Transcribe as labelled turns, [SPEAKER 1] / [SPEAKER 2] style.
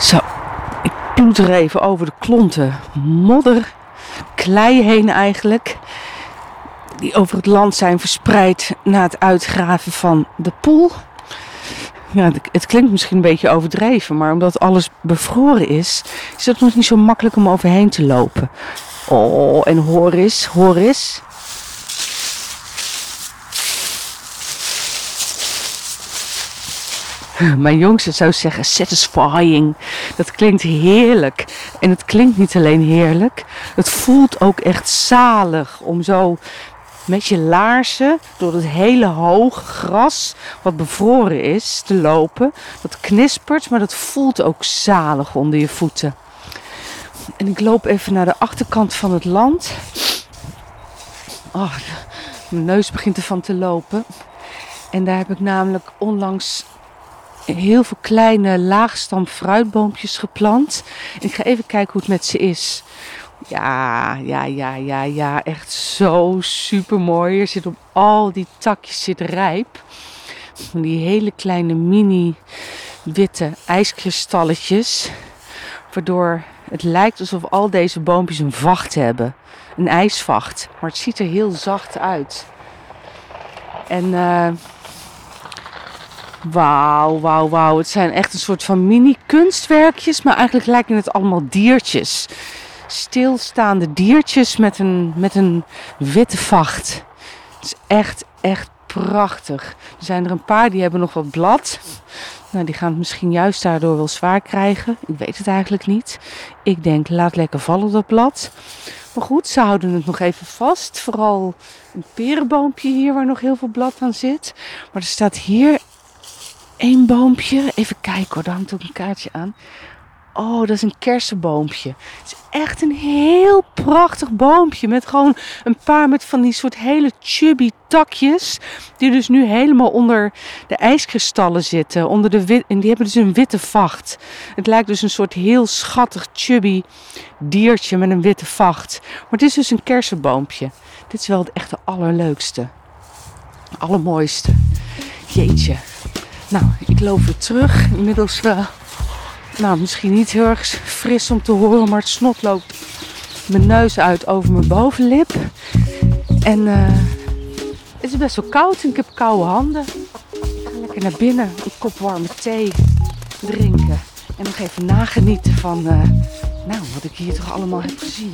[SPEAKER 1] Zo, ik ploeter even over de klonten modder, klei heen eigenlijk. Die over het land zijn verspreid na het uitgraven van de poel. Ja, het- het klinkt misschien een beetje overdreven, maar omdat alles bevroren is, is het nog niet zo makkelijk om overheen te lopen. Oh, en hoor eens. Mijn jongste zou zeggen satisfying. Dat klinkt heerlijk. En het klinkt niet alleen heerlijk. Het voelt ook echt zalig om zo met je laarzen door het hele hoge gras wat bevroren is te lopen. Dat knispert, maar dat voelt ook zalig onder je voeten. En ik loop even naar de achterkant van het land. Oh, mijn neus begint ervan te lopen. En daar heb ik namelijk onlangs heel veel kleine laagstam fruitboompjes geplant. Ik ga even kijken hoe het met ze is. Ja, ja, ja, ja, ja. Echt zo super mooi. Er zit op al die takjes zit rijp. Van die hele kleine mini witte ijskristalletjes. Waardoor het lijkt alsof al deze boompjes een vacht hebben. Een ijsvacht. Maar het ziet er heel zacht uit. En eh Wauw, wauw, wauw. Het zijn echt een soort van mini kunstwerkjes, maar eigenlijk lijken het allemaal diertjes. Stilstaande diertjes met een, met een witte vacht. Het is echt, echt prachtig. Er zijn er een paar die hebben nog wat blad. Nou, die gaan het misschien juist daardoor wel zwaar krijgen. Ik weet het eigenlijk niet. Ik denk, laat lekker vallen dat blad. Maar goed, ze houden het nog even vast. Vooral een perenboompje hier waar nog heel veel blad aan zit. Maar er staat hier één boompje. Even kijken hoor, daar hangt ook een kaartje aan. Oh, dat is een kersenboompje. Het is echt een heel prachtig boompje. Met gewoon een paar met van die soort hele chubby takjes. Die dus nu helemaal onder de ijskristallen zitten. Onder de wit, en die hebben dus een witte vacht. Het lijkt dus een soort heel schattig chubby diertje met een witte vacht. Maar het is dus een kersenboompje. Dit is wel het echte allerleukste. Allermooiste. Jeetje. Nou, ik loop weer terug. Inmiddels, eh, nou, misschien niet heel erg fris om te horen, maar het snot loopt mijn neus uit over mijn bovenlip. En eh, het is best wel koud en ik heb koude handen. Ik ga lekker naar binnen, een kop warme thee drinken. En nog even nagenieten van, eh, nou, wat ik hier toch allemaal heb gezien.